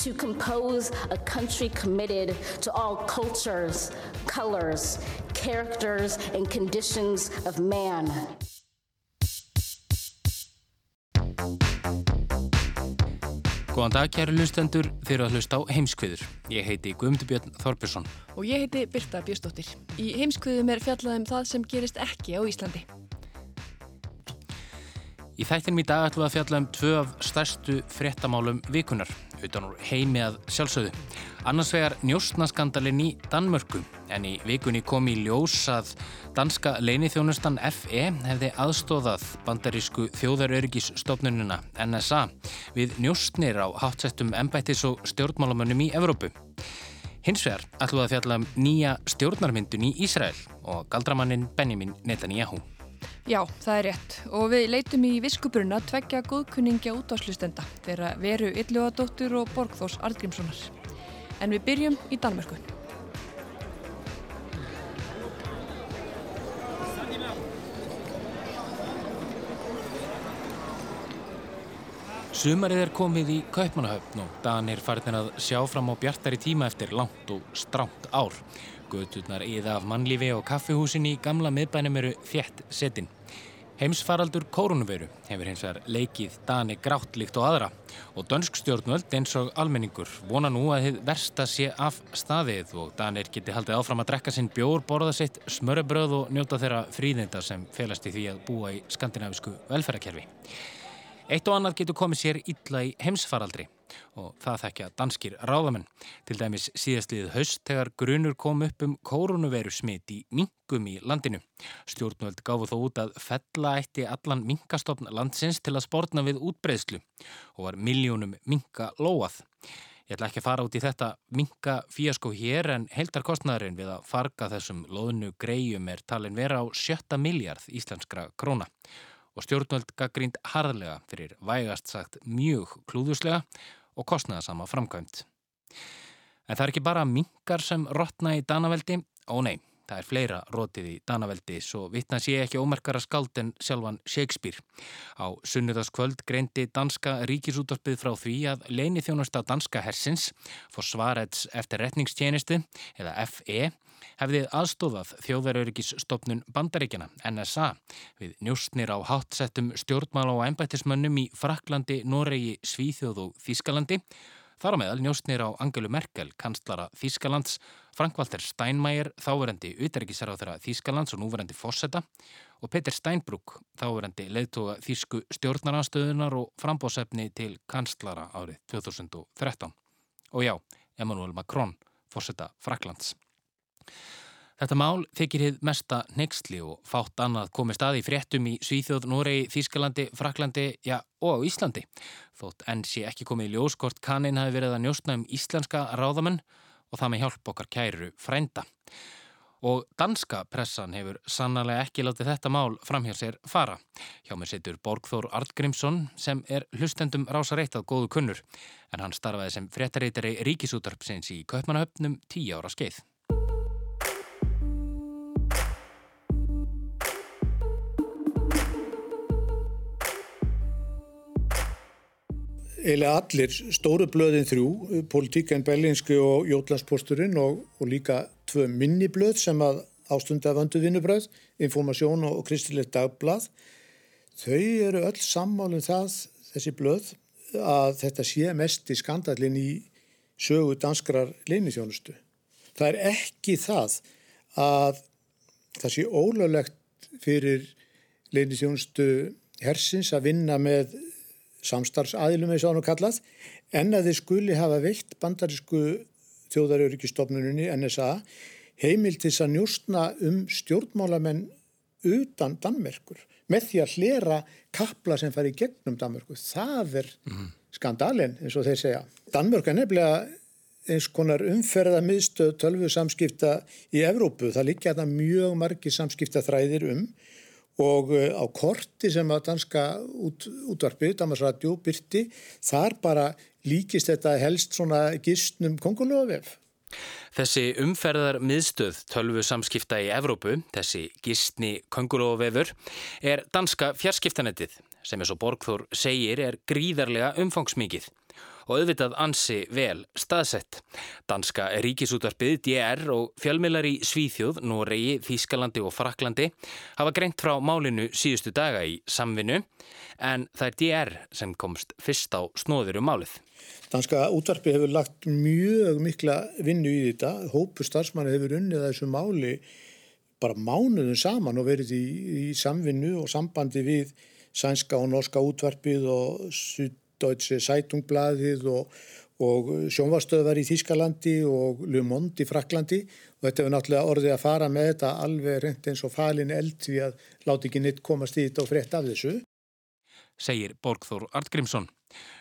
To compose a country committed to all cultures, colors, characters, and conditions of man. Góðan dag, kæru hlustendur, þeir eru að hlusta á heimskviður. Ég heiti Guðmundubjörn Þorbjörnsson. Og ég heiti Birta Björstóttir. Í heimskviðum er fjallaðum það sem gerist ekki á Íslandi. Í þættinum í dag ætlum við að fjalla um tvö af stærstu fréttamálum vikunar utan úr heimi að sjálfsögðu. Annars vegar njóstnaskandalinn í Danmörku en í vikunni kom í ljós að danska leinithjónustan FE hefði aðstóðað bandarísku þjóðaröryggisstofnununa NSA við njóstnir á hátsettum embættis og stjórnmálamönnum í Evrópu. Hins vegar ætlum við að fjalla um nýja stjórnarmyndun í Ísrael og galdramannin Benjamin Netanyahu. Já, það er rétt og við leitum í viskubruna tveggja góðkunningja útáslustenda þeirra veru Ylluadóttur og Borgþós Artgrímssonar. En við byrjum í Danmörku. Sumarið er komið í Kaupmannahöfn og Danir farin að sjá fram á bjartari tíma eftir langt og stránt ár. Göturnar íða af mannlífi og kaffihúsin í gamla miðbænum eru þjætt setin. Heimsfaraldur kórunveru hefur hins vegar leikið Dani grátt líkt og aðra og dönsk stjórnvöld eins og almenningur vona nú að þið versta sé af staðið og Danir geti haldið áfram að drekka sinn bjór, borða sitt smörrebröð og njóta þeirra fríðinda sem felast í því að búa í skandinavisku velferðarkerfi. Eitt og annað getur komið sér illa í heimsfaraldri og það þekkja danskir ráðamenn. Til dæmis síðastliðið haust þegar grunur kom upp um koronaviru smitt í mingum í landinu. Stjórnvöld gáfu þó út að fella eitti allan mingastofn landsins til að spórna við útbreyðslu og var miljónum minga lóað. Ég ætla ekki að fara út í þetta minga fíaskó hér en heldarkostnæðurinn við að farga þessum loðnu greiðum er talin vera á sjötta miljard íslenskra króna og stjórnvöld gaggrínd harðlega fyrir vægast sagt mjög klúðuslega og kostnaðasama framkvæmt. En það er ekki bara mingar sem rotna í Danaveldi, ó nei, það er fleira rótið í Danaveldi svo vittna sé ekki ómerkara skald en sjálfan Shakespeare. Á sunnudaskvöld greindi danska ríkisútvarpið frá því að leini þjónusta danska hersins fór svarets eftir retningstjenistu eða FE hefði aðstofað þjóðverðurikisstofnun bandaríkjana, NSA, við njóstnir á hátsettum stjórnmála og ennbættismönnum í Fraklandi, Noregi, Svíþjóð og Þískalandi. Þar á meðal njóstnir á Angelu Merkel, kanslara Þískalands, Frank-Walter Steinmeier, á þeirra Þískalands og núverandi Fosseta og Peter Steinbrück, þáverandi leðtoga Þísku stjórnaranstöðunar og frambósefni til kanslara árið 2013. Og já, Emmanuel Macron, Fosseta Fraklands. Þetta mál þykir hið mesta nextli og fátt annað komið staði fréttum í Svíþjóð, Noregi, Þískalandi, Fraklandi, já og Íslandi. Þótt enn sé ekki komið í ljóskort kannin hafi verið að njóstna um íslenska ráðamenn og það með hjálp okkar kæru frænda. Og danska pressan hefur sannlega ekki látið þetta mál framhér sér fara. Hjá mér setur Borgþór Artgrímsson sem er hlustendum rása reitt að góðu kunnur en hann starfaði sem fréttareitari ríkisútarpsins í Kaupmannahöfnum tíu ára skeið. Eiginlega allir stóru blöðin þrjú, Politíken, Bellinski og Jótlandsposturinn og, og líka tvö minni blöð sem að ástunda vöndu vinnubröð, Informasjón og Kristilegt Dagblad. Þau eru öll sammálinn það, þessi blöð, að þetta sé mest í skandalinn í sögu danskrar leinithjónustu. Það er ekki það að það sé ólöglegt fyrir leinithjónustu hersins að vinna með samstarfsaðilum eins og hann og kallað en að þeir skuli hafa veitt bandarísku þjóðaröryggistofnunni NSA heimil til þess að njústna um stjórnmálamenn utan Danmerkur með því að hlera kapla sem fari gegnum Danmerkur. Það er mm. skandalin eins og þeir segja. Danmörk er nefnilega eins konar umferða miðstöð tölvu samskipta í Evrópu. Það líkja þetta mjög margi samskipta þræðir um og uh, á korti sem að danska út, útvarpið, Damarsradio, byrti, þar bara líkist þetta helst svona gistnum kongulofef. Þessi umferðar miðstöð tölvu samskipta í Evrópu, þessi gistni kongulofefur, er danska fjarskiptanettið sem eins og Borgþór segir er gríðarlega umfangsmikið og auðvitað ansi vel staðsett. Danska ríkisútvarpið DR og fjölmiðlar í Svíþjóð, Noregi, Þískalandi og Fraklandi hafa greint frá málinu síðustu daga í samvinnu en það er DR sem komst fyrst á snóður um málið. Danska útvarpið hefur lagt mjög mikla vinnu í þetta. Hópu starfsmanni hefur unnið þessu máli bara mánuðum saman og verið í, í samvinnu og sambandi við sænska og norska útvarpið og Deutsche Zeitungbladið og, og sjónvastöðvar í Þískalandi og Le Monde í Fraklandi og þetta hefur náttúrulega orðið að fara með þetta alveg reynd eins og falin eld því að láti ekki neitt komast í þetta og frétt af þessu. Segir Borgþór Artgrímsson.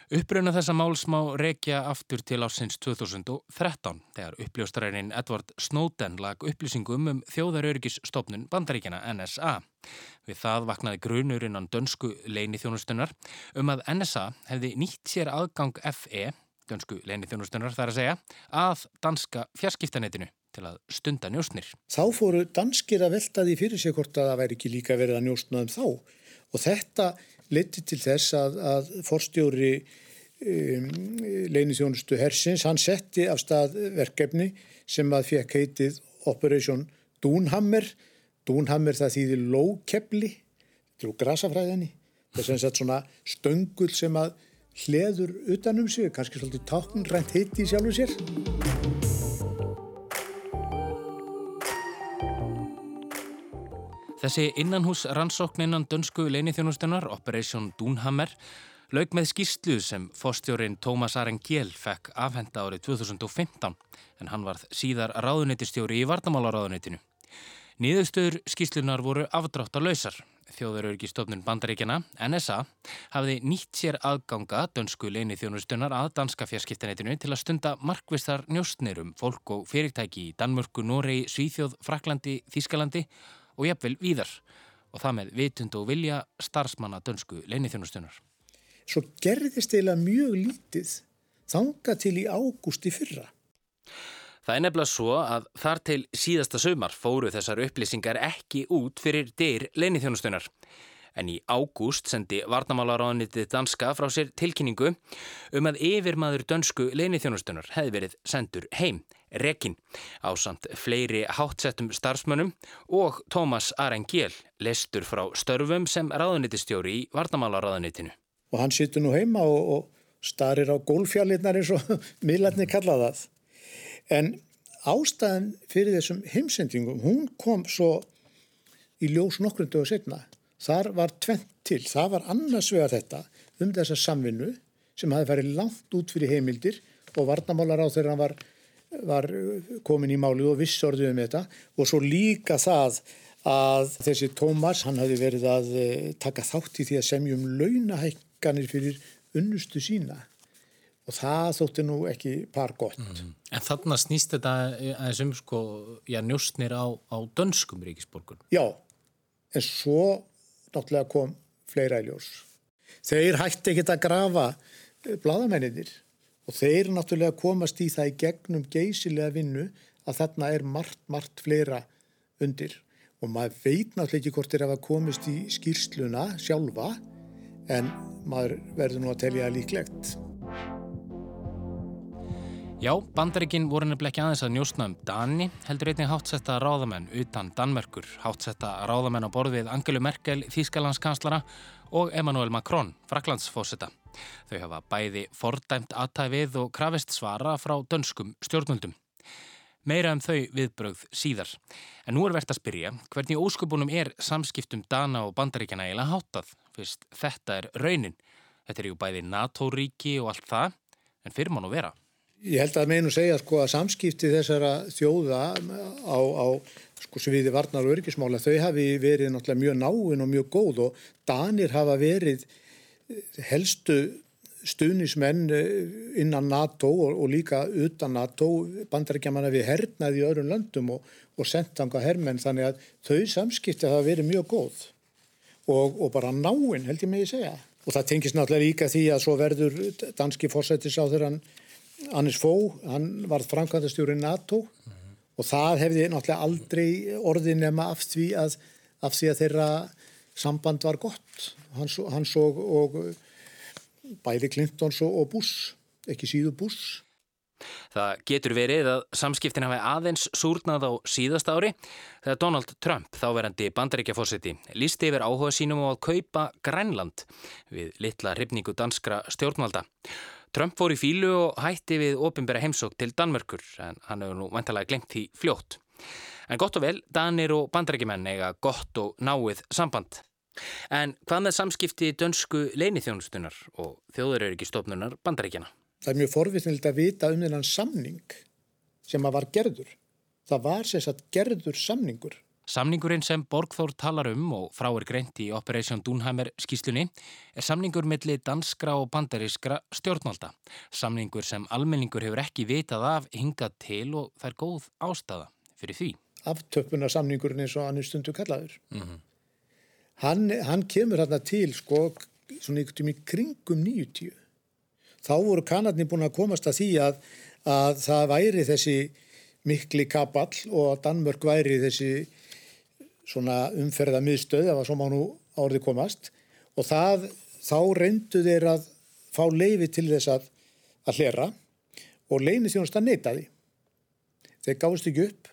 Uppröna þessa máls má rekja aftur til ásins 2013 þegar uppljóstarærin Edward Snowden lag upplýsingum um þjóðaröryggisstofnun bandaríkjana NSA. Við það vaknaði grunur innan dönsku leini þjónustunar um að NSA hefði nýtt sér aðgang FE, dönsku leini þjónustunar þar að segja, að danska fjarskiptanetinu til að stunda njóstnir. Þá fóru danskir að velta því fyrir sig hvort að það væri ekki líka verið að njóstna um þá og þetta leti til þess að, að forstjóri um, leinithjónustu Hersins, hann setti af stað verkefni sem að fekk heitið Operation Dúnhammer. Dúnhammer það þýðir lókepli, úr grasafræðinni. Sem sagt svona stöngul sem að hleður utanum sig, kannski svolítið táknrænt heiti í sjálfu sér. Þessi innanhús rannsókninnan dönsku leinithjónustunar, Operation Dúnhammer, laug með skýrslu sem fórstjórin Tómas Arengél fekk afhenda árið 2015 en hann varð síðar ráðunitistjóri í Vardamálaráðunitinu. Nýðustöður skýrslunar voru afdráttarlausar. Þjóðarörgistofnun bandaríkjana, NSA, hafði nýtt sér aðganga dönsku leinithjónustunar að danska fjarskiptanetinu til að stunda markvistar njóstnir um fólk og fyrirtæki í Danmörku, Noregi, Svíþjóð, Fraklandi, Þískalandi og jafnvel víðar og það með vitund og vilja starfsmanna dönsku leinithjónustunar. Svo gerðist eiginlega mjög lítið þanga til í ágústi fyrra. Það er nefnilega svo að þar til síðasta sömar fóru þessar upplýsingar ekki út fyrir dyr leinithjónustunar. En í ágúst sendi Varnamálaráðanitið Danska frá sér tilkynningu um að yfirmaður dönsku leinithjónustunar hefði verið sendur heim, Rekin, á samt fleiri hátsettum starfsmönnum og Tómas Arengél, lestur frá störfum sem ráðanitistjóri í Varnamálaráðanitinu. Og hann sittur nú heima og, og starir á gólfjallinnar eins og miðlarnir kalla það. En ástæðan fyrir þessum heimsendingum, hún kom svo í ljós nokkrundu og setna. Þar var tvent til. Það var annars vegar þetta um þessa samvinnu sem hafi farið langt út fyrir heimildir og hann var, var komin í málið og vissorðið um þetta og svo líka það að þessi Tómas hann hafi verið að taka þátt í því að semjum launahækkanir fyrir unnustu sína og það þótti nú ekki par gott. Mm. En þarna snýst þetta aðeins um sko, já, njóstnir á, á dönskum ríkisborgur? Já, en svo náttúrulega kom fleira í ljós. Þeir hætti ekkit að grafa bladamennir og þeir náttúrulega komast í það í gegnum geysilega vinnu að þarna er margt, margt fleira undir og maður veit náttúrulega ekki hvort þeir hafa komist í skýrsluna sjálfa en maður verður nú að telja líklegt. Já, bandaríkinn voru nefnilega ekki aðeins að njóstna um Dani, heldur einnig hátsetta ráðamenn utan Danmerkur, hátsetta ráðamenn á borð við Angelu Merkel, Þýskalandskanslara og Emmanuel Macron, Fraklandsfósetta. Þau hafa bæði fordæmt aðtæfið og krafist svara frá dönskum stjórnvöldum. Meira um þau viðbrögð síðar. En nú er verðt að spyrja hvernig ósköpunum er samskiptum Dana og bandaríkjana eiginlega háttað, fyrst þetta er raunin. Þetta er ju bæði NATO-ríki og allt það, en fyrir má nú vera. Ég held að meðnum segja sko að samskipti þessara þjóða á, á sko sviði varnar og örgismála þau hafi verið náttúrulega mjög náinn og mjög góð og Danir hafa verið helstu stuðnismenn eh, innan NATO og, og líka utan NATO bandarækjaman við hernaði í öðrum löndum og, og sendanga hermenn þannig að þau samskipti hafa verið mjög góð og, og bara náinn held ég mig að segja. Og það tengis náttúrulega líka því að svo verður danski fórsættis á þeirra Hannes Fó, hann var framkvæmdastjóri NATO mm -hmm. og það hefði náttúrulega aldrei orði nema af því að, af því að þeirra samband var gott, hans, hans og, og bæði Clintons og Bush, ekki síðu Bush. Það getur verið að samskiptin hafi aðeins súrnað á síðast ári þegar Donald Trump, þáverandi bandaríkjafórseti, lísti yfir áhuga sínum á að kaupa Grænland við litla hrifningu danskra stjórnvalda. Trump fór í fílu og hætti við ofinbæra heimsók til Danmörkur en hann hefur nú vantalega glemt því fljótt. En gott og vel, Danir og bandaríkjumenn eiga gott og náið samband. En hvað með samskipti dönsku leinithjónustunar og þjóðurörygistofnunar bandaríkjana? Það er mjög forvittnild að vita um þennan samning sem að var gerður. Það var sérstaklega gerður samningur. Samningurinn sem Borgþór talar um og frá er greint í Operation Dunhammer skýslunni er samningur milli danskra og bandarískra stjórnvalda. Samningur sem almenningur hefur ekki vitað af hingað til og er góð ástæða fyrir því. Aftöpuna samningurinn eins og hann er stundu kallaður. Mm -hmm. Hann, hann kemur hérna til sko svona ykkur tími kringum 90 þá voru kanadni búin að komast að því að, að það væri þessi mikli kapall og að Danmörk væri þessi svona umferða miðstöð eða svo má nú árið komast. Og það, þá reyndu þeir að fá leifi til þess að, að hlera og leini þjónast að neyta því. Þeir gáðist ekki upp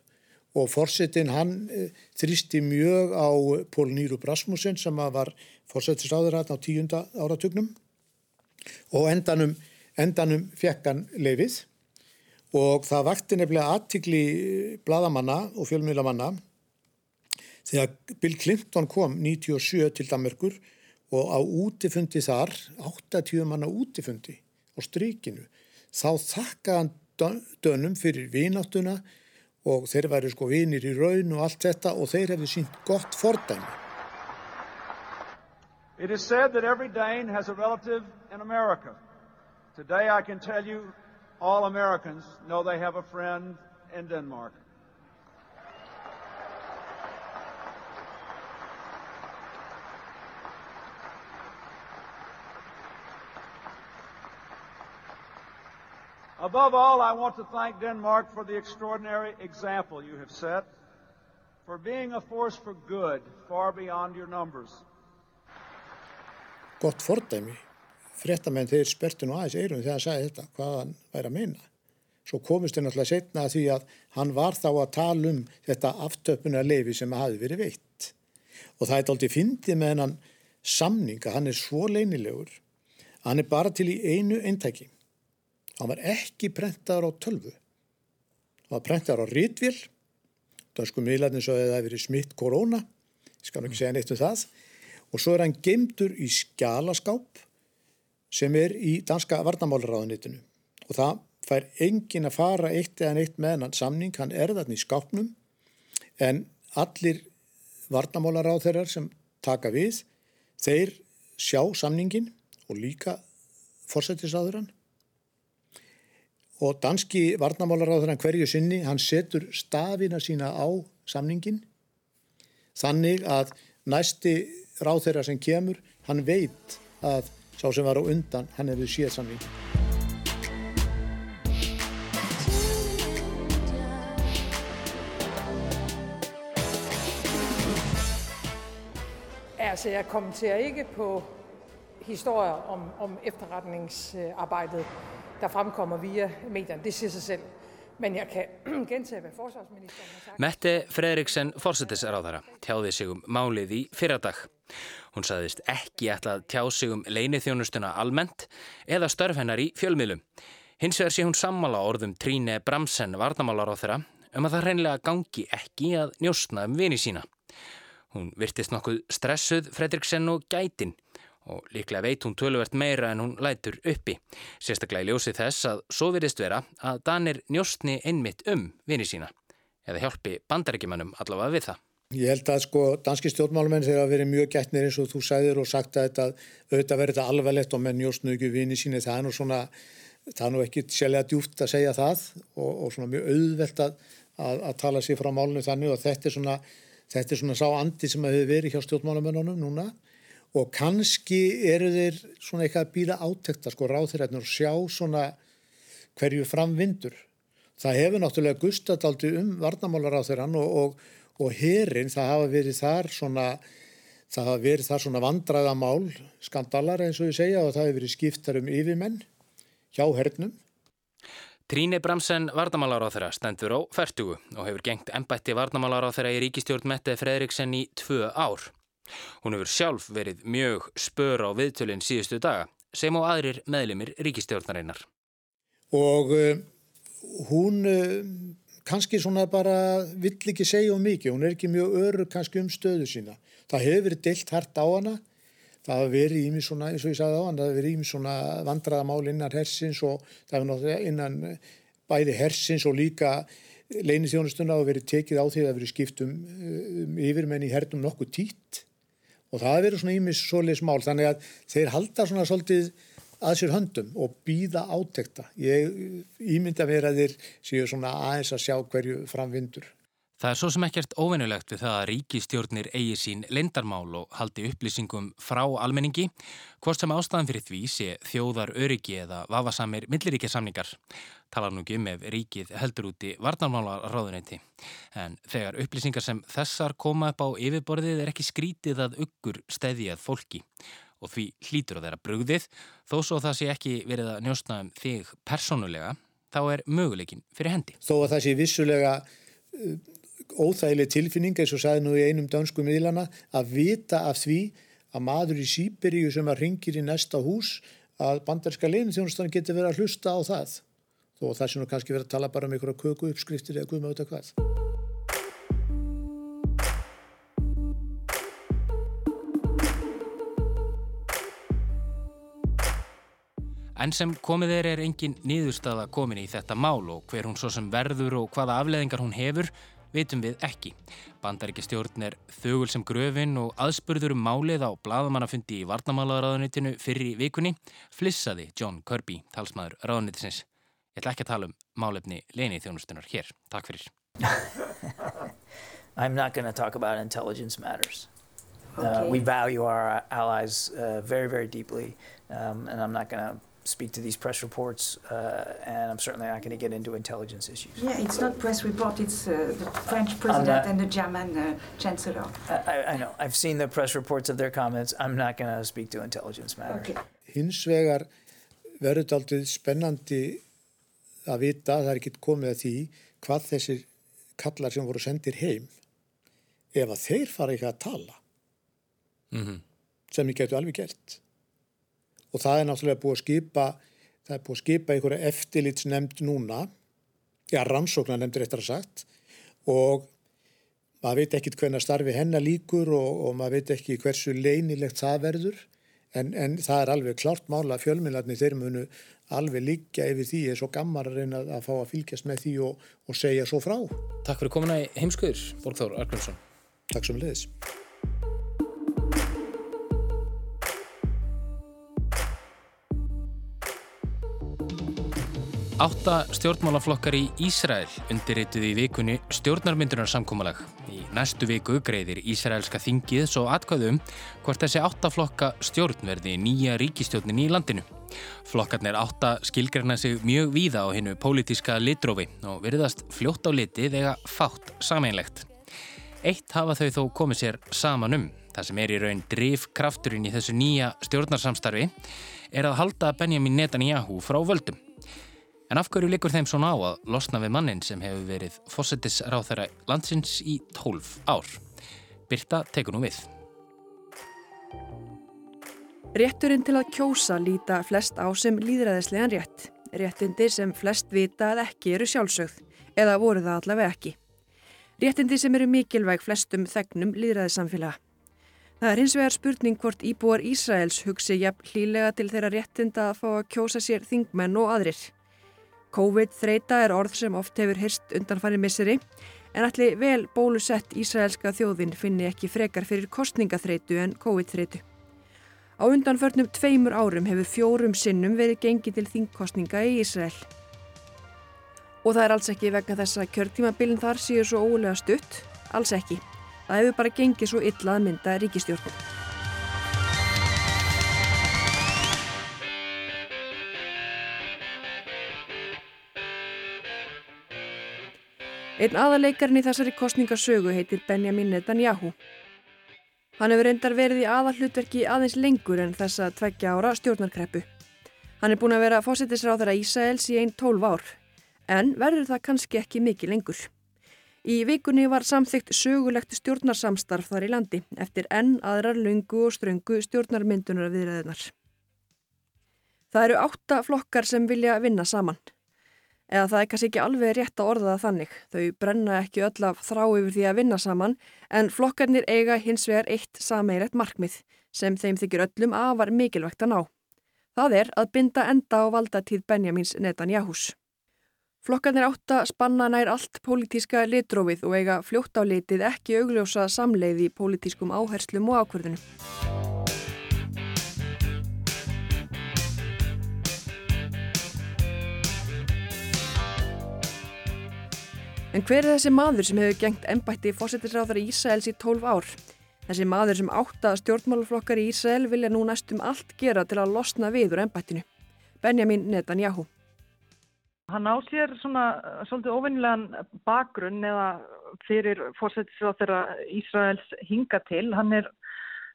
og fórsetin hann e, þrýsti mjög á Pól Nýru Brasmussen sem var fórsetisráður á tíunda áratugnum. Og endanum, endanum fekk hann leifið og það vakti nefnilega aðtikli bladamanna og fjölmjölamanna þegar Bill Clinton kom 97 til Danmarkur og á útifundi þar, 80 manna útifundi á strykinu, þá þakka hann dönum fyrir vináttuna og þeir væri sko vinir í raun og allt þetta og þeir hefði sínt gott fordæmi. It is said that every Dane has a relative in America. Today I can tell you all Americans know they have a friend in Denmark. Above all, I want to thank Denmark for the extraordinary example you have set, for being a force for good far beyond your numbers. gott fordæmi. Frettamenn þeir sperti nú aðeins eirum þegar hann sagði þetta, hvað hann væri að meina. Svo komist þau náttúrulega setna að því að hann var þá að tala um þetta aftöpuna leifi sem hafi verið veitt. Og það er aldrei fyndið með hennan samning að hann er svo leinilegur hann er bara til í einu eintæki. Hann var ekki prentaður á tölvu. Hann var prentaður á rítvél. Það sko miðlarnir svo að það hefði verið smitt korona. Ég skal ekki segja neitt um það og svo er hann gemdur í skjálaskáp sem er í danska varnamálraðanitinu og það fær engin að fara eitt eða neitt með hann samning, hann er þarna í skápnum en allir varnamálaráðherrar sem taka við, þeir sjá samningin og líka fórsættisáðurann og danski varnamálaráðherran hverju sinni, hann setur stafina sína á samningin þannig að næsti ráð þeirra sem kemur, hann veit að sá sem var á undan, hann hefur séð samning. Altså, jeg kommenterer ikke på historier om, om efterretningsarbejdet, der fremkommer via medierne. Det siger sig selv. Men ég kan gentage hvað forsvarsministern har sagt. Mette Fredriksen, fórsetisráðara, tjáði sig um málið í fyrradag. Hún saðist ekki ætla að tjá sig um leinithjónustuna almennt eða störf hennar í fjölmiðlum. Hins vegar sé hún sammála orðum Tríne Bramsen varnamálar á þeirra um að það hreinlega gangi ekki að njóstna um vini sína. Hún virtist nokkuð stressuð Fredriksen og gætin og líklega veit hún töluvert meira en hún lætur uppi. Sérstaklega í ljósi þess að svo virðist vera að Danir njóstni einmitt um vini sína eða hjálpi bandarækjumannum allavega við það. Ég held að sko danski stjórnmálumenn þegar að verið mjög gætnir eins og þú sæðir og sagt að þetta auðvitað verið þetta alvarlegt og menn jóstnu ekki vini síni það er nú svona, það er nú ekki sjálflega djúft að segja það og, og svona mjög auðvelt að, að, að tala sér frá málunum þannig og þetta er svona, þetta er svona sá andi sem að hefur verið hjá stjórnmálumennunum núna og kannski eru þeir svona eitthvað að býða átekta sko ráþirætnur og sjá svona hverju framvindur. Það hefur náttúrulega gustadaldi um varnamálar á þeirran og, og og herin það hafa verið þar svona það hafa verið þar svona vandraðamál skandalar eins og ég segja og það hefur verið skiptar um yfirmenn hjá hernum. Tríni Bramsen varnamálar á þeirra stendur á færtugu og hefur gengt ennbætti varnamálar á þeirra í ríkistjórn Mette Fredriksen í tvö ár. Hún hefur sjálf verið mjög spör á viðtölinn síðustu daga sem og aðrir meðlimir ríkistjórnarinnar. Og uh, hún uh, kannski svona bara vill ekki segja um mikið, hún er ekki mjög öru kannski um stöðu sína. Það hefur verið deilt hært á hana, það hefur verið ími svona, eins og ég sagði á hann, það hefur verið ími svona vandraðamál innan hersins og það hefur náttúrulega innan bæði hersins og líka leinið þjónustuna og verið tekið á því að verið skipt um, um yfirmenn í hernum nokkuð títt og það hefur verið svona ími svoleiðs mál, þannig að þeir halda svona svolítið að sér höndum og býða átekta. Ég ímynda mér að þeir séu svona aðeins að sjá hverju framvindur. Það er svo sem ekkert óvinnulegt við það að ríkistjórnir eigi sín lendarmál og haldi upplýsingum frá almenningi, hvort sem ástæðan fyrir því sé þjóðar öryggi eða vafasamir milliríkjasamningar. Talar nú ekki um ef ríkið heldur úti varnarmálaráðuneyti. En þegar upplýsingar sem þessar koma upp á yfirborðið er ekki skrítið að uggur stæðjað fólki og því hlýtur að þeirra brugðið þó svo það sé ekki verið að njóstna um þig persónulega, þá er möguleikin fyrir hendi. Þó að það sé vissulega óþægileg tilfinning eins og sagði nú í einum dansku miðlana að vita af því að maður í Sýberíu sem að ringir í næsta hús að bandarska leinithjónustan getur verið að hlusta á það. Þó að það sé nú kannski verið að tala bara um einhverja köku uppskriftir eða guðma auðvitað hvað. En sem komið er er engin niðurstaða komin í þetta mál og hver hún svo sem verður og hvaða afleðingar hún hefur vitum við ekki. Bandaríkistjórn er þögul sem gröfin og aðspurður um málið á bladamannafundi í Varnamálaráðunitinu fyrir í vikunni flissaði John Kirby, talsmaður ráðunitisins. Ég ætla ekki að tala um málefni leini þjónustunar hér. Takk fyrir. I'm not going to talk about intelligence matters. Okay. Uh, we value our allies uh, very, very deeply um, and I'm not going to speak to these press reports, uh, and I'm certainly not going to get into intelligence issues. Yeah, it's not press report, it's uh, the French president not, and the German uh, chancellor. I, I, know. I've seen the press reports of their comments. I'm not going to speak to intelligence matters. Okay. Hins vegar verður aldrei spennandi að vita, það er ekki komið að því, hvað þessir kallar sem voru sendir heim, ef að þeir fara ekki að tala, mm -hmm. sem ég getur alveg gert og það er náttúrulega búið að skipa það er búið að skipa einhverja eftirlitsnemnd núna. Já, rannsóknar nefndir eftir að sagt. Og maður veit ekki hvernig starfi hennar líkur og, og maður veit ekki hversu leinilegt það verður. En, en það er alveg klart mála fjölminlarni þeir munu alveg líka yfir því er svo gammar að reyna að fá að fylgjast með því og, og segja svo frá. Takk fyrir komuna í heimskuður, Borgþór Argrímsson Takk sem leðis Átta stjórnmálaflokkar í Ísrael undirrituði í vikunni stjórnarmyndunarsamkómalag. Í næstu viku greiðir Ísraelska þingið svo atkvæðum hvort þessi áttaflokka stjórn verði nýja ríkistjórnin í landinu. Flokkarnir átta skilgreina sig mjög víða á hennu pólitíska litrófi og verðast fljótt á liti þegar fátt sameinlegt. Eitt hafa þau þó komið sér saman um. Það sem er í raun drifkrafturinn í þessu nýja stjórnarsamstarfi er að halda Benjamin Netanyahu frá völdum. En af hverju likur þeim svona á að losna við mannin sem hefur verið fósettisráð þeirra landsins í 12 ár? Birta tekur nú við. Rétturinn til að kjósa líta flest á sem líðræðislegan rétt. Réttindi sem flest vita að ekki eru sjálfsögð, eða voru það allavega ekki. Réttindi sem eru mikilvæg flestum þegnum líðræðissamfélaga. Það er hins vegar spurning hvort íbúar Ísraels hugsi jafn hlílega til þeirra réttinda að fá að kjósa sér þingmenn og aðrir. COVID-þreita er orð sem oft hefur hyrst undanfæri misseri En allir vel bólusett Ísraelska þjóðin finni ekki frekar fyrir kostningaþreitu en COVID-þreitu. Á undanförnum tveimur árum hefur fjórum sinnum verið gengið til þingkostninga í Ísrael. Og það er alls ekki vegna þess að kjörtímabilin þar séu svo ólega stutt, alls ekki. Það hefur bara gengið svo illa að mynda ríkistjórnum. Einn aðaleikarinn í þessari kostningasögu heitir Benjamin Netanyahu. Hann hefur reyndar verið í aðallutverki aðeins lengur en þessa tveggja ára stjórnarkreppu. Hann er búin að vera fósittisráð þeirra Ísæls í einn tólf ár, en verður það kannski ekki mikið lengur. Í vikunni var samþygt sögulegt stjórnarsamstarf þar í landi eftir enn aðrar lungu og ströngu stjórnarmyndunar viðræðunar. Það eru átta flokkar sem vilja vinna saman. Eða það er kannski ekki alveg rétt að orða það þannig. Þau brenna ekki öll af þrá yfir því að vinna saman en flokkarnir eiga hins vegar eitt sameirett markmið sem þeim þykir öllum afar mikilvægt að ná. Það er að binda enda á valdatíð Benjamins Netanyahus. Flokkarnir átta spanna nær allt pólitíska litrófið og eiga fljótt á litið ekki augljósa samleið í pólitískum áherslum og ákvörðunum. En hver er þessi maður sem hefur gengt ennbætti fósittisráðar í Ísraels í 12 ár? Þessi maður sem átta stjórnmáluflokkar í Ísrael vilja nú næstum allt gera til að losna við úr ennbættinu. Benjamin Netanyahu. Hann á sér svona svolítið ofinlegan bakgrunn eða fyrir fósittisráðara Ísraels hinga til. Hann er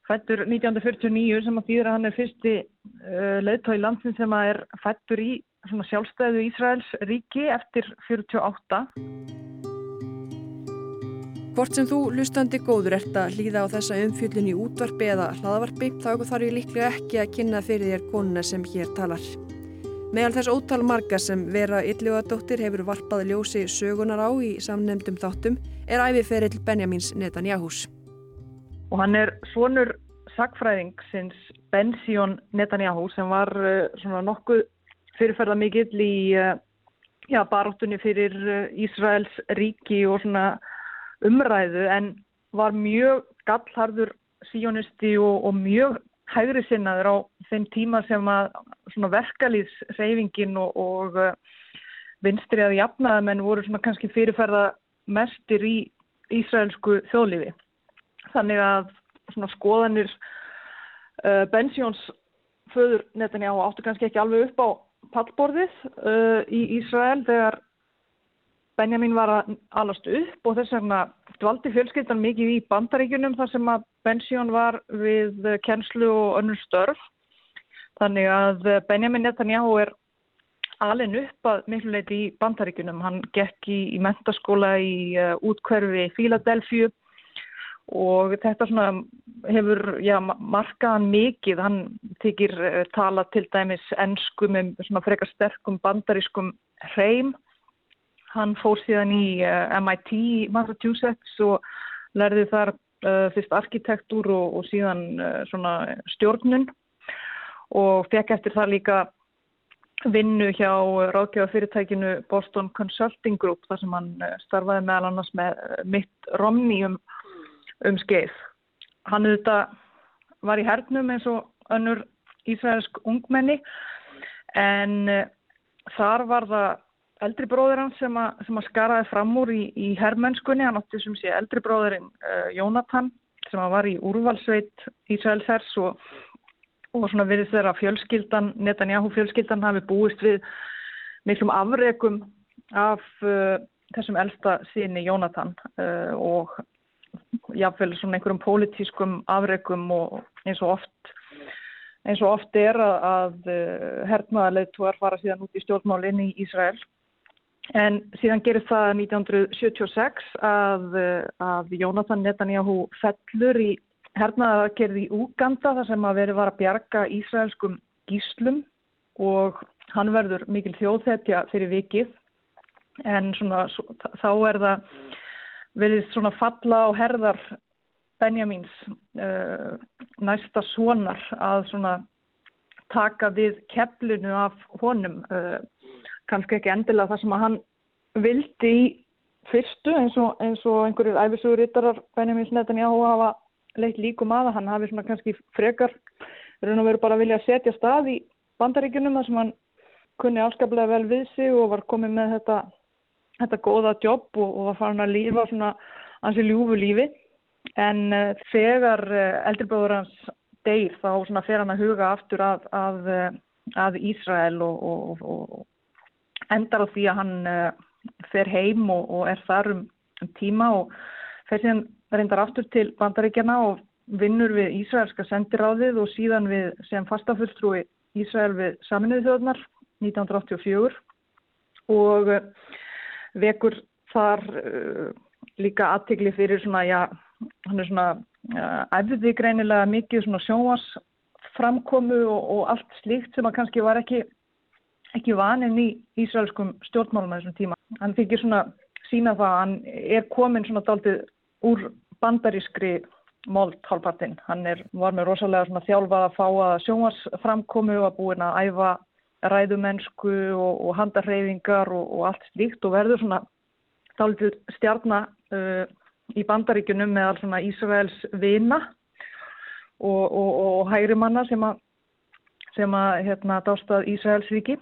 fættur 1949 sem að þýðra hann er fyrsti uh, leðtói landsin sem að er fættur í sjálfstæðu Ísraels ríki eftir 48. Hvort sem þú lustandi góður ert að hlýða á þessa umfjöldin í útvarpi eða hlaðavarpi þá þarf ég líklega ekki að kynna fyrir þér konuna sem hér talar. Meðal þess ótal marga sem vera yllugadóttir hefur varpað ljósi sögunar á í samnemdum þáttum er æfiferill Benjamins Netanyahus. Og hann er svonur sagfræðingsins Bensjón Netanyahu sem var uh, svona nokkuð fyrirferða mikill í uh, já, baróttunni fyrir uh, Ísraels ríki og svona umræðu en var mjög gallharður síonisti og, og mjög hægri sinnaður á þeim tíma sem að verkalýðsreyfingin og, og uh, vinstri að jafnaðamenn voru kannski fyrirferða mestir í Ísraelsku þjóðlifi. Þannig að skoðanir uh, Bensjóns föður Netanyahu áttu kannski ekki alveg upp á pallborðið uh, í Ísrael þegar Benjamin var að alast upp og þess vegna dvaldi fjölskyldan mikið í bandaríkunum þar sem að Bensjón var við kennslu og önnur störf. Þannig að Benjamin Netanyahu er alin upp að miklu leiti í bandaríkunum. Hann gekk í, í mentaskóla í uh, útkverfi Fíladelfju og þetta hefur já, markaðan mikið. Hann þykir uh, tala til dæmis ennsku með frekar sterkum bandarískum hreim Hann fór síðan í eh, MIT í Massachusetts og lærði þar uh, fyrst arkitektúr og, og síðan stjórnun og fekk eftir það líka vinnu hjá ráðgjáðafyrirtækinu Boston Consulting Group þar sem hann starfaði meðal annars með mitt Romney um, um skeið. Hann auðvitað var í hernum eins og önnur ísraelsk ungmenni en þar var það eldri bróður hans sem, sem að skaraði fram úr í, í herrmennskunni, hann átti sem sé eldri bróðurinn uh, Jónatan sem var í úrvalsveit Ísraelshers og, og svona við þeirra fjölskyldan, Netanyahu fjölskyldan hafi búist við miklum afregum af uh, þessum elsta síni Jónatan uh, og jáfnveil svona einhverjum pólitískum afregum og eins og oft eins og oft er að, að hernaðarleituar fara síðan út í stjórnmálinn í Ísrael. En síðan gerir það 1976 að, að Jónatan Netanyahu fellur í hernaðarkerði í Úganda þar sem að veri var að bjarga ísraelskum gíslum og hann verður mikil þjóðþettja fyrir vikið. En svona, þá er það verið svona falla á herðar Benjamins uh, næsta sonar að svona taka við keflinu af honum. Uh, kannski ekki endilega það sem að hann vildi í fyrstu eins og, eins og einhverjir æfisugurítarar Benjamin Netanyahu hafa leitt líkum að hann hafi svona kannski frekar raun og veru bara vilja setja stað í bandaríkunum þar sem hann kunni allskaplega vel við sig og var komið með þetta, þetta góða jobb og, og var farin að lífa svona ansi ljúfu lífi. En uh, þegar uh, eldrirbróður hans deyr þá svona fer hann að huga aftur að, að, að Ísrael og, og, endar á því að hann uh, fer heim og, er þar um, um tíma og fer síðan reyndar aftur til bandaríkjana og vinnur við Ísraelska sendiráðið og síðan við sem fastafulltrúi Ísrael við saminuði þjóðnar 1984 og vekur þar uh, líka aðtikli fyrir svona, já, hann er svona uh, æfði greinilega mikið svona sjónvarsframkomu og, og allt slíkt sem að kannski var ekki ekki vaninn í Ísraelskum stjórnmálum að þessum tíma. Hann fikk svona sína það að hann er komin svona daldið úr bandarískri mold hálfpartinn. Hann er, var með rosalega svona þjálfað að fá að sjónvarsframkomu og að búin að æfa ræðumennsku og, og handarreyfingar og, og allt slíkt og verður svona daldið stjarnar uh, í bandaríkunum með alls svona Ísraels vina og, og hægri manna sem að sem að hérna dástað Ísraels viki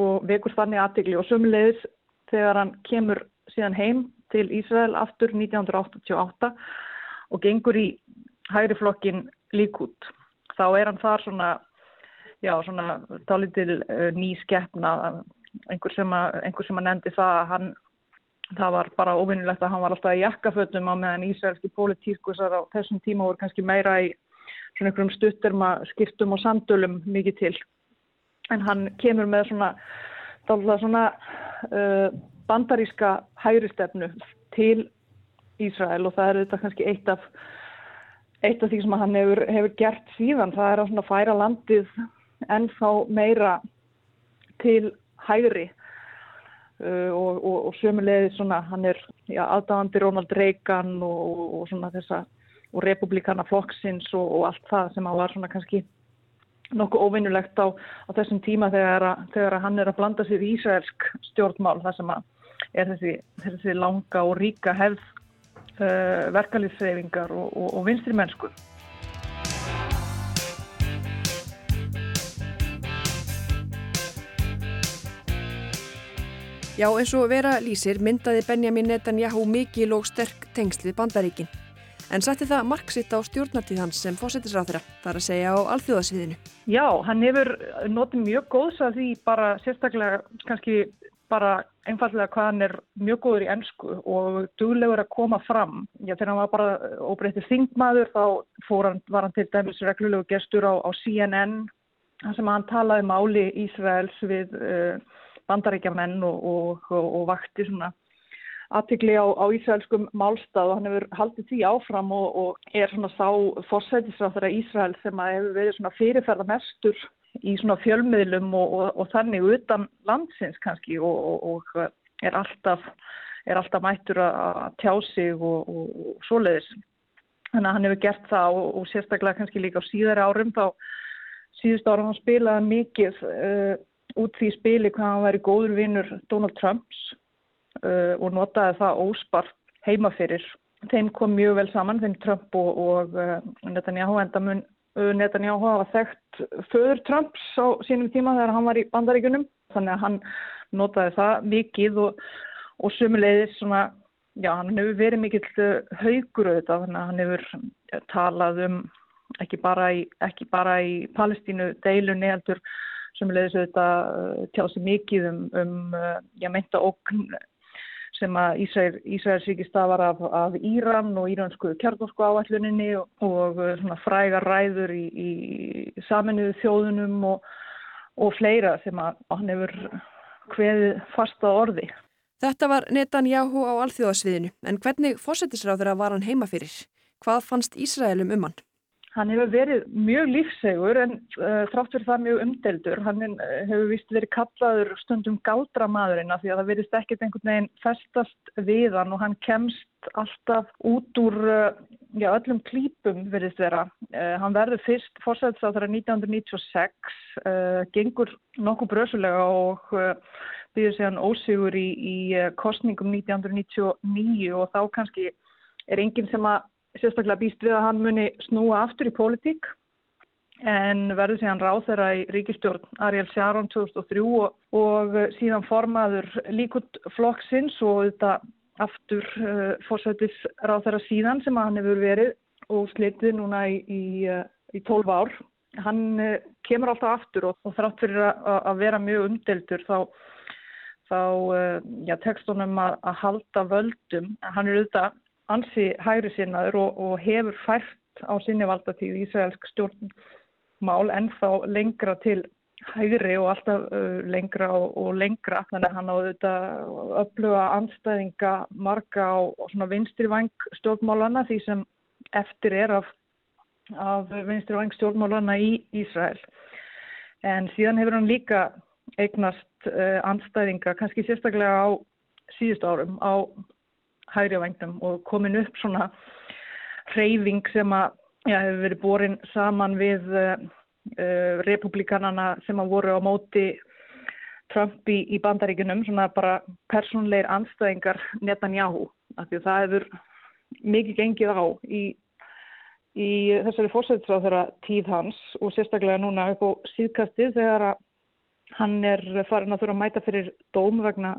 og vekur þannig aðtegli og sömulegis þegar hann kemur síðan heim til Ísrael aftur 1988 og gengur í hægri flokkin líkút. Þá er hann þar svona, já svona talitil uh, ný skeppna, einhver sem að, einhver sem að nefndi það að hann, það var bara ofinnilegt að hann var alltaf í jakkafötum á meðan Ísraelski pólitískusar á þessum tíma voru kannski meira í svona einhverjum stutturma skiptum og samdölum mikið til. En hann kemur með svona, svona uh, bandaríska hægristefnu til Ísrael og það er þetta kannski eitt af, eitt af því sem hann hefur, hefur gert síðan. Það er að færa landið ennþá meira til hægri. Uh, og, og, og sömulegið svona hann er aðdáðandi Ronald Reagan og, og svona þessa og republikana flokksins og allt það sem að var svona kannski nokkuð óvinnulegt á, á þessum tíma þegar, að, þegar að hann er að blanda sér í Ísraelsk stjórnmál þar sem er þessi, þessi langa og ríka hefð uh, verkalýfsreyfingar og, og, Já, eins og vera lýsir myndaði Benjamin Netanyahu mikil og sterk tengslið bandaríkin. En sætti það marksitt á stjórnartíð hans sem fósettisráþra, þar að segja á alþjóðasviðinu. Já, hann hefur notið mjög góðs að því bara sérstaklega kannski bara einfallega hvað hann er mjög góður í ennsku og duglegur að koma fram. Já, þegar hann var bara óbreytið þingmaður þá hann, var hann til dæmis reglulegu gestur á, á CNN sem hann talaði máli Ísraels við uh, bandaríkjamenn og, og, og, og vakti svona aðtikli á, á Ísraelskum málstað og hann hefur haldið því áfram og er svona sá fórsætisráþara Ísrael sem að hefur verið svona fyrirferða mestur í svona fjölmiðlum og, og, og þannig utan landsins kannski og, og er alltaf er alltaf mættur að tjá sig og svoleiðis. Þannig að hann hefur gert það og sérstaklega kannski líka á síðari árum þá síðust ára hann spilaði mikið uh, út því spili hvað hann væri góður vinnur Donald Trumps uh, og notaði það óspart heimafyrir. Þeim kom mjög vel saman, þeim Trump og, og uh, Netanyahu enda mun Netanyahu hafa þekkt föður Trumps á sínum tíma þegar hann var í bandaríkunum þannig að hann notaði það mikið og, og sumulegðis svona, já hann hefur verið mikill uh, haugur auðvitað þannig að hann hefur uh, talað um ekki bara í, ekki bara í Palestínu deilunni heldur sumulegðis auðvitað uh, tjási mikið um, um já meinta okn sem að Ísraels ríki stafar af, af Íran og íransku kjarnorku áalluninni og, og svona frægar ræður í, í saminuðu þjóðunum og, og fleira sem að hann hefur hveðið fasta orði. Þetta var Netanyahu á alþjóðasviðinu, en hvernig fórsetisráður var hann heima fyrir? Hvað fannst Ísraelum um hann? Hann hefur verið mjög lífsegur en uh, þrátt fyrir það mjög umdeldur. Hann uh, hefur vist verið kallaður stundum gáldramæðurinn af því að það verist ekkert einhvern veginn festast við hann og hann kemst alltaf út úr uh, já, öllum klípum verist vera. Uh, hann verður fyrst fórsætsáþara 1996, uh, gengur nokkuð brösulega og býður séðan ósigur í, í kostningum 1999 og þá kannski er enginn sem að sérstaklega býst við að hann muni snúa aftur í pólitík en verður síðan ráð þeirra í ríkistjórn Ariel Sharon 2003 og, og síðan formaður líkut flokksins og þetta aftur uh, fórsættis ráð þeirra síðan sem hann hefur verið og slitið núna í, í, í 12 ár. Hann uh, kemur alltaf aftur og, og þrátt fyrir að, vera mjög umdeltur þá, þá uh, já, tekstunum að, að halda völdum. Hann er auðvitað ansi hægri sinnaður og, og hefur fært á sinni valdatíð Ísraelsk stjórnmál en þá lengra til hægri og alltaf uh, lengra og, og lengra. Þannig að hann á þetta öfluga anstæðinga marga á, vang stjórnmálana því sem eftir er af, af vinstri vang stjórnmálana í Ísrael. En síðan hefur hann líka eignast uh, anstæðinga kannski sérstaklega á síðust árum á hægri vangnum og komin upp svona hreyfing sem að já, hefur verið borin saman við uh, uh, republikanana sem að voru á móti Trump í, í bandaríkunum, svona bara persónleir anstæðingar Netanyahu, af því að það hefur mikið gengið á í, í þessari fórsættisráð þeirra tíð hans og sérstaklega núna upp á síðkastið þegar að hann er farin að þurfa að mæta fyrir dóm vegna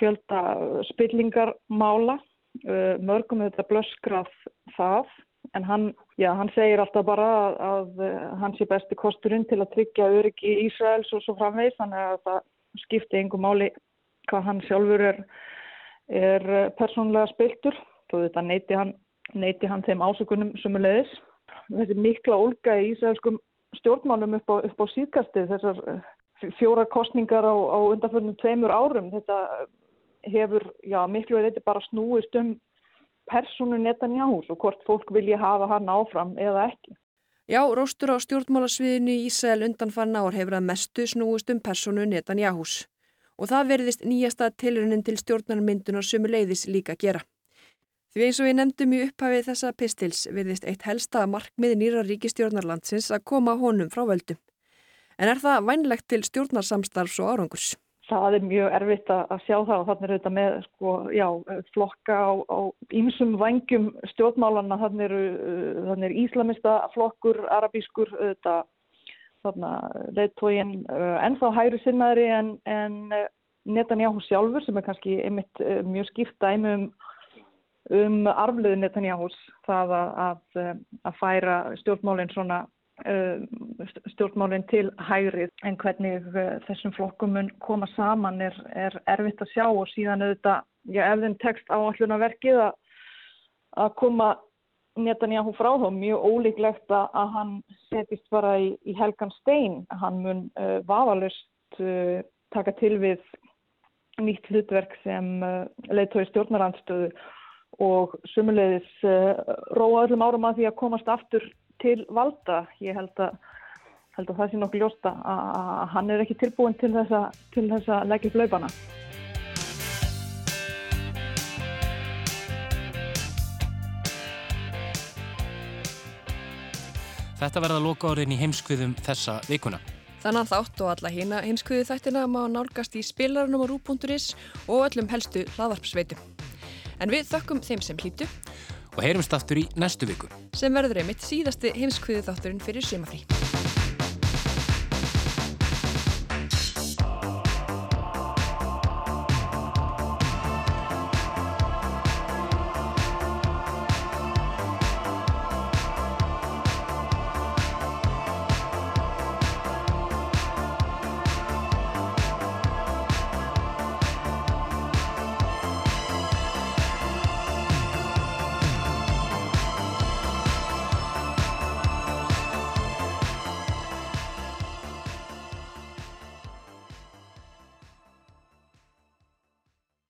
fjölda spillingarmála, uh, mörgum þetta blöskrað það en hann, já, hann segir alltaf bara að, að hann sé besti kosturinn til að tryggja öryggi í Ísraels og svo framvegs þannig að það skipti einhver máli hvað hann sjálfur er, er persónlega spiltur og þetta neyti hann, neyti hann þeim ásökunum sem er leiðis. Þessi mikla olga í Ísraelskum stjórnmálum upp á, upp á síðkastið þessar fjóra kostningar á, á undanförnum tveimur árum þetta hefur, já, miklu er þetta bara snúist um personu Netanjáhús og hvort fólk vilja hafa hann áfram eða ekki. Já, róstur á stjórnmálasviðinu í Ísæl undan fann ár hefur að mestu snúist um personu Netanjáhús og það verðist nýjasta tilunin til stjórnarmyndunar sem leiðis líka gera. Því eins og við nefndum í upphafið þessa pistils verðist eitt helsta markmið nýra ríkistjórnarlandsins að koma honum frá völdum. En er það vænlegt til stjórnarsamstarfs og árangurs? Það er mjög erfitt að sjá það og þannig er þetta með sko, já, flokka á, ímsum vangjum stjórnmálana, þannig eru þannig er íslamista flokkur, arabískur þetta, þannig leittógin ennþá hægri sinnaðri en, en Netanyahu sjálfur sem er kannski einmitt mjög skipt dæmi um, um arflöðu Netanyahus það að, að, færa stjórnmálinn svona Uh, stjórnmálinn til hægrið en hvernig uh, þessum flokkum mun koma saman er, er erfitt að sjá og síðan auðvitað, já ef þeim tekst áallunarverkið að, að koma Netanyahu frá þá mjög ólíklegt að hann setist bara í, í helgan stein. Hann mun uh, vafalust uh, taka til við nýtt hlutverk sem uh, leiðtói stjórnarandstöðu og sumulegis róa öllum árum að því að komast aftur til valda. Ég held að, held að það sé nokkuð ljósta að hann er ekki tilbúin til þess að, til þess að leggja upp laupana. Þetta verða loka áriðin í heimskviðum þessa vikuna. Þannig þátt og alla hýna heimskviðu þættina má nálgast í spilarunum á rú.is og öllum helstu hlaðvarpsveitum. En við þökkum þeim sem hlýtu og heyrumst aftur í næstu viku. Sem verður einmitt síðasti heimskviðu þátturinn fyrir sumafrí